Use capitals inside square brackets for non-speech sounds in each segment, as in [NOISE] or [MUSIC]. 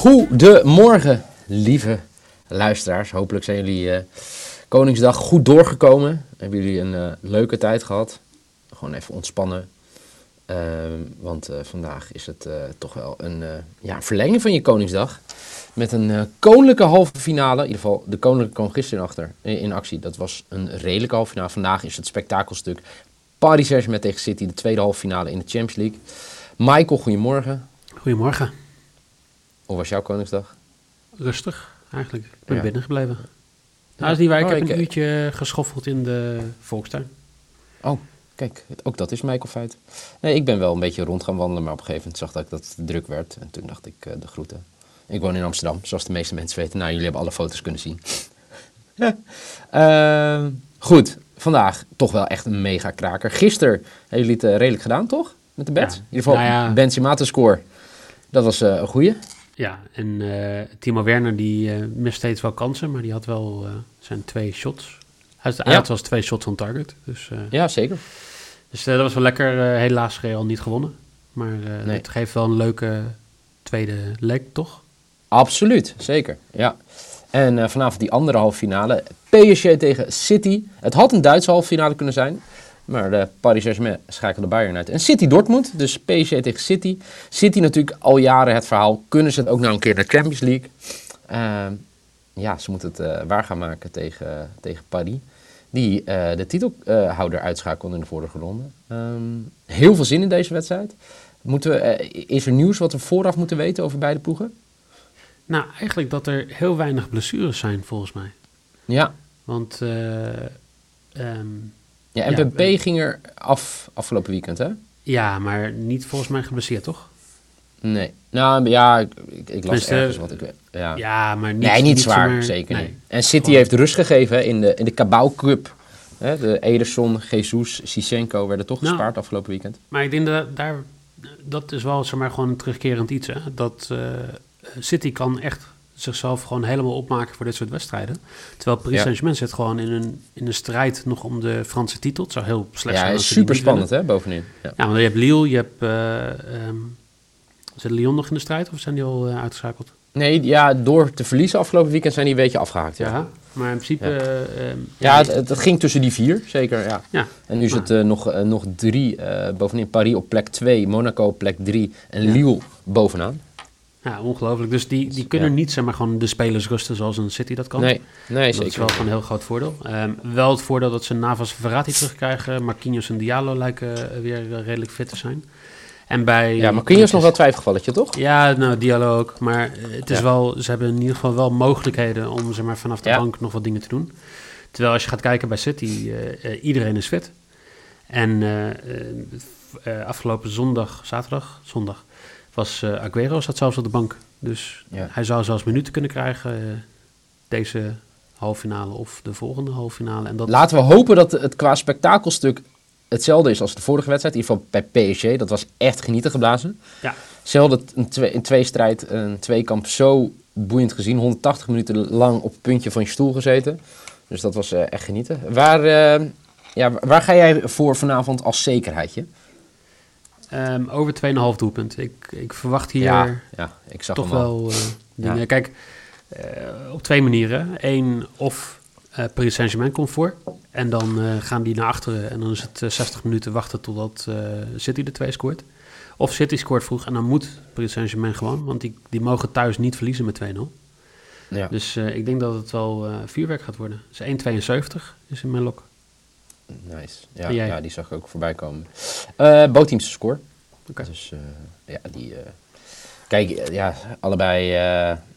Goedemorgen, lieve luisteraars. Hopelijk zijn jullie eh, Koningsdag goed doorgekomen. Hebben jullie een eh, leuke tijd gehad. Gewoon even ontspannen. Ehm, want eh, vandaag is het toch wel een ja, verlenging van je Koningsdag. Met een koninklijke halve finale. In ieder geval, de koninklijke kwam gisteren achter in actie. Dat was een redelijke halve finale. Vandaag is het spektakelstuk Paris Saint-Germain tegen City. De tweede halve finale in de Champions League. Michael, goedemorgen. Goedemorgen. Hoe was jouw Koningsdag? Rustig, eigenlijk. Ik ben Ja. binnen gebleven. Nou, is niet waar. Ik Oh, heb ik, een eh, uurtje geschoffeld in de volkstuin. Oh, kijk, ook dat is Michael feit. Nee, ik ben wel een beetje rond gaan wandelen, maar op een gegeven moment zag dat ik dat het druk werd. En toen dacht ik, eh, de groeten. Ik woon in Amsterdam, zoals de meeste mensen weten. Nou, jullie hebben alle foto's kunnen zien. [LAUGHS] Ehm, goed, vandaag toch wel echt een mega kraker. Gisteren hebben jullie het eh, redelijk gedaan, toch? Met de bets? Ja. In ieder geval, Nou ja. Benzema score. Dat was een goeie. Ja, en eh, Timo Werner die eh, mist steeds wel kansen, maar die had wel eh, zijn twee shots. Hij, Ja. had wel eens twee shots on target. Dus, Ja, zeker. dus dat was wel lekker. Helaas Real niet gewonnen. Maar Nee. het geeft wel een leuke tweede leg, toch? Absoluut, zeker. Ja. En vanavond die andere halve finale. PSG tegen City. Het had een Duitse halve finale kunnen zijn. Maar de Paris Saint-Germain schakelde Bayern uit. En City Dortmund, dus PSG tegen City. City natuurlijk al jaren het verhaal. Kunnen ze het ook nou een keer naar de Champions League? Ehm, ja, ze moeten het eh, waar gaan maken tegen, tegen Paris. Die eh, de titelhouder uitschakelde in de vorige ronde. Ehm, heel veel zin in deze wedstrijd. Moeten we, eh, is er nieuws wat we vooraf moeten weten over beide ploegen? Nou, eigenlijk dat er heel weinig blessures zijn, volgens mij. Ja, Want eh, ehm, ja MPP eh, ging er af afgelopen weekend, hè? ja, maar niet volgens mij geblesseerd, toch? Nee. Nou ja, ik, ik, las ergens wat ik... Ja. Ja, maar niet, nee, niet, zwaar, zomaar- zeker nee. niet. En City Gewoon- heeft rust gegeven hè, in de, in de Cabau Cup. Hè, de Ederson, Jesus, Sichenko werden toch Nou. gespaard afgelopen weekend. Maar ik denk dat daar, dat is wel zeg maar, gewoon een terugkerend iets. Hè? Dat eh, City kan echt zichzelf gewoon helemaal opmaken voor dit soort wedstrijden. Terwijl Paris Ja. Saint-Germain zit gewoon in een, in een strijd nog om de Franse titel. Het zou heel slecht Ja, zijn die super spannend hè, bovenin. Ja. Ja, want je hebt Lille, je hebt... eh ehm, zit Lyon nog in de strijd of zijn die al eh, uitgeschakeld? Nee, ja, door te verliezen afgelopen weekend zijn die een beetje afgehaakt. Ja, ja. maar in principe... Ja. eh, ehm, het, het, het ging tussen die vier, zeker. Ja. Ja. En nu het eh, nog, nog drie. bovenin Paris op plek 2, Monaco op plek 3 en Ja. Lille bovenaan. Ja, ongelooflijk. Dus die, die kunnen Ja. niet zeg maar, gewoon de spelers rusten zoals een City dat kan. Nee, nee dat zeker. is wel gewoon een heel groot voordeel. Ehm, wel het voordeel dat ze Navas Verratti terugkrijgen. Marquinhos en Diallo lijken eh, weer eh, redelijk fit te zijn. En bij... Ja, je nog wel twijfelgevalletje, toch? Ja, nou, Diallo ook. Maar eh, het is Ja. wel, ze hebben in ieder geval wel mogelijkheden om zeg maar, vanaf de Ja. bank nog wat dingen te doen. Terwijl als je gaat kijken bij City, iedereen is fit. En afgelopen zondag, zaterdag, zondag, was eh Aguero zat zelfs op de bank. Dus Ja. hij zou zelfs minuten kunnen krijgen eh, deze halve finale of de volgende halve finale. En dat, Laten we hopen dat het qua spektakelstuk hetzelfde is als de vorige wedstrijd. In ieder geval bij PSG. Dat was echt genieten geblazen. Ja. Zelfde een, twee, een tweestrijd, een tweekamp zo boeiend gezien. 180 minuten lang op het puntje van je stoel gezeten. Dus dat was eh, echt genieten. Waar, eh, ja, waar ga jij voor vanavond als zekerheidje? Ehm, over 2,5 doelpunt. Ik, ik verwacht hier Ja, ja, ik zag toch wel eh, dingen. Ja. Kijk, eh, op twee manieren. Eén, of eh Paris Saint-Germain komt voor. En dan gaan die naar achteren. En dan is het eh, 60 minuten wachten totdat City de twee scoort. Of City scoort vroeg. En dan moet Paris Saint-Germain gewoon. Want die, die mogen thuis niet verliezen met 2-0. Ja. Dus eh, ik denk dat het wel eh, vuurwerk gaat worden. Dus 1,72 is in mijn lok. Nice. Ja, ja, die zag ik ook voorbij komen. Eh Bootteams score. Oké. Dus eh, ja, die... eh, kijk, ja, allebei...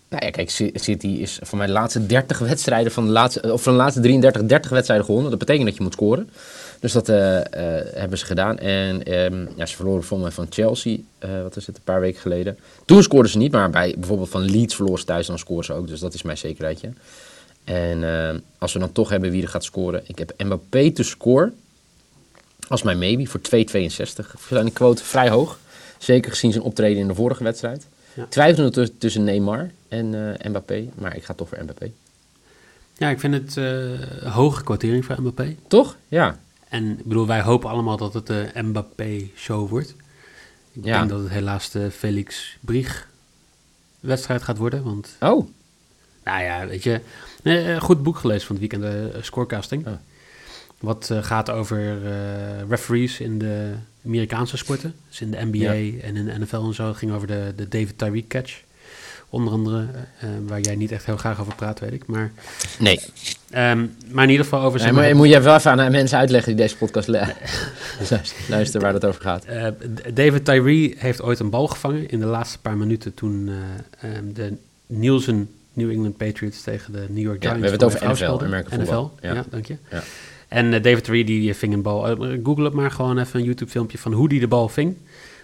Nou ja, kijk, City is voor mij de laatste 30 wedstrijden van de laatste, of van de laatste 33, 30 wedstrijden gewonnen. Dat betekent dat je moet scoren. Dus dat hebben ze gedaan. En ehm, ja, ze verloren voor mij van Chelsea, wat is het, een paar weken geleden. Toen scoorden ze niet, maar bij bijvoorbeeld van Leeds verloren ze thuis, dan scoren ze ook. Dus dat is mijn zekerheidje. En ehm, als we dan toch hebben wie er gaat scoren. Ik heb Mbappé te score als mijn maybe voor 2,62. Zijn die quote vrij hoog. Zeker gezien zijn optreden in de vorige wedstrijd. Ja. Twijfelde tussen, Neymar en eh, Mbappé, maar ik ga toch voor Mbappé. Ja, ik vind het eh hoge kwartering voor Mbappé. Toch? Ja. En ik bedoel, wij hopen allemaal dat het de Mbappé-show wordt. Ik Ja. denk dat het helaas de Felix Brieg wedstrijd gaat worden. Want, Oh, nou ja, weet je, nee, een goed boek gelezen van het weekend, eh Scorecasting. Oh. Wat eh, gaat over eh, referees in de Amerikaanse sporten. Dus in de NBA en in de NFL en zo. Het ging over de, de David Tyreek catch. Onder andere, eh, waar jij niet echt heel graag over praat, weet ik. Maar, nee. ehm, maar in ieder geval over nee zeg maar moet je wel even aan de mensen uitleggen die deze podcast [LAUGHS] luisteren, luisteren waar het over gaat. Eh, David Tyree heeft ooit een bal gevangen in de laatste paar minuten toen eh, ehm, de Nielsen New England Patriots tegen de New York Ja, Giants. we hebben het over NFL. American NFL, ja. Ja. dank je. Ja. En eh, David Tyree die ving een bal. eh, Google het maar gewoon even een YouTube filmpje van hoe die de bal ving.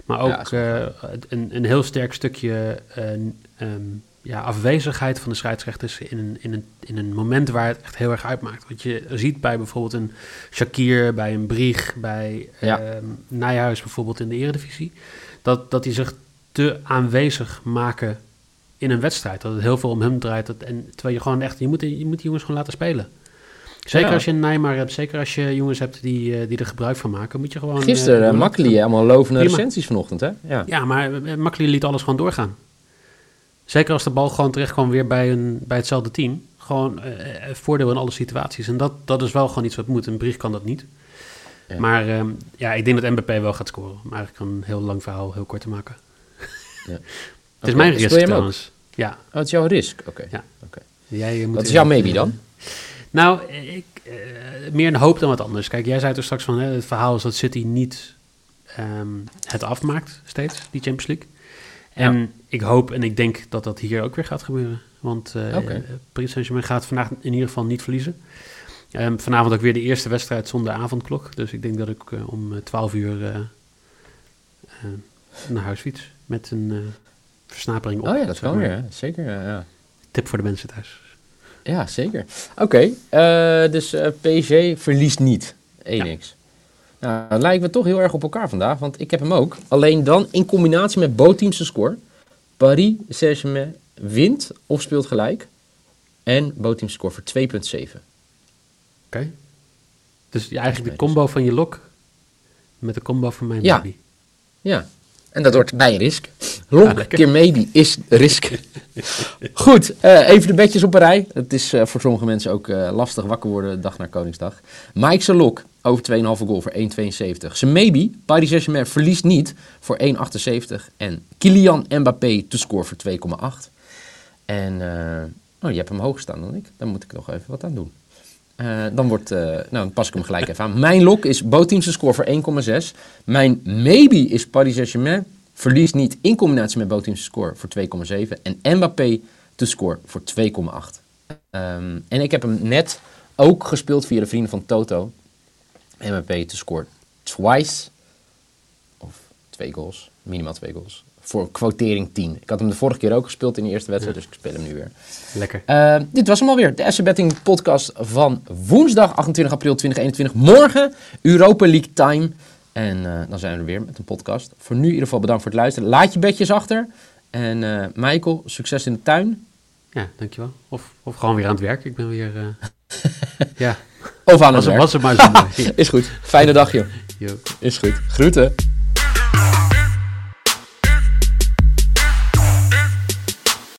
Maar Ja, ook eh, een, een heel sterk stukje eh, ehm, ja, afwezigheid van de scheidsrechters in een, in, een, in een moment waar het echt heel erg uitmaakt. Wat je ziet bij bijvoorbeeld een Shakir, bij een Brieg, bij Ja. ehm, Nijhuis bijvoorbeeld in de eredivisie. Dat, dat die zich te aanwezig maken in een wedstrijd. Dat het heel veel om hem draait. Dat, en terwijl je gewoon echt, je moet, je moet die jongens gewoon laten spelen. Zeker Ja. als je een Neymar hebt, zeker als je jongens hebt die, eh, die er gebruik van maken, moet je gewoon... Gisteren, eh, uh, Makkeli, allemaal lovende Prima. recensies vanochtend, hè? Ja. ja, maar uh, Makkeli liet alles gewoon doorgaan. Zeker als de bal gewoon terecht kwam weer bij, een, bij hetzelfde team. Gewoon eh, voordeel in alle situaties. En dat, dat is wel gewoon iets wat moet. Een brief kan dat niet. Ja. Maar ehm, ja, ik denk dat MBP wel gaat scoren. Om eigenlijk een heel lang verhaal heel kort te maken. Ja. [LAUGHS] Het is mijn risk trouwens. Ja, Oh, het is jouw risk? Oké. Ja. Jij moet Wat is jouw maybe dan? Nou, ik, eh, meer een hoop dan wat anders. Kijk, jij zei er straks van, hè, het verhaal is dat City niet ehm, het afmaakt steeds, die Champions League. En ik hoop en ik denk dat dat hier ook weer gaat gebeuren. Want Oké. eh, Paris Saint-Germain gaat vandaag in ieder geval niet verliezen. Ehm, vanavond ook weer de eerste wedstrijd zonder avondklok. Dus ik denk dat ik eh, om eh, 12 uur naar huis fiets. Met een versnapering op. Oh ja, dat kan weer? Zeker, ja. Tip voor de mensen thuis. Ja, zeker. Oké, eh, dus eh, PSG verliest niet. 1x. Ja. Nou, dan lijken we toch heel erg op elkaar vandaag, want ik heb hem ook. Alleen dan in combinatie met Boteams score. Paris Saint-Germain wint of speelt gelijk. En Boteams score voor 2,7. Oké. Dus eigenlijk de dus. combo van je lok met de combo van mijn Ja. baby. Ja, en dat wordt bij risk. Keer maybe is risk. Goed, eh, even de bedjes op een rij. Het is eh, voor sommige mensen ook eh, lastig wakker worden de dag na Koningsdag. Mike Salok over 2,5 goal voor 1,72. Zijn maybe, Paris Saint-Germain verliest niet voor 1,78. En Kylian Mbappé te score voor 2,8. En, oh, je hebt hem hoger staan dan ik. Dan moet ik nog even wat aan doen. Eh, dan, wordt, eh, nou, dan pas ik hem gelijk even aan. Mijn lok is Boteamse score voor 1,6. Mijn maybe is Paris Saint-Germain. Verliest niet in combinatie met Boteamse score voor 2,7. En Mbappé te score voor 2,8. Ehm, en ik heb hem net ook gespeeld via de vrienden van Toto. Mbappé te score twice. Of twee goals. Minimaal twee goals. Voor quotering 10. Ik had hem de vorige keer ook gespeeld in de eerste wedstrijd. Dus ik speel hem nu weer. Lekker. Uh, dit was hem alweer. De SC Betting podcast van woensdag 28 april 2021. Morgen Europa League time. En uh, dan zijn we er weer met een podcast. Voor nu in ieder geval bedankt voor het luisteren. Laat je bedjes achter. En uh, Michael, succes in de tuin. Ja, dankjewel. Of, of gewoon weer aan het werk. Ik ben weer... [LAUGHS] Ja. Of aan het was, werk. Was het maar zo. [LAUGHS] Is goed. Fijne dag, joh. Jo. Is goed. Groeten.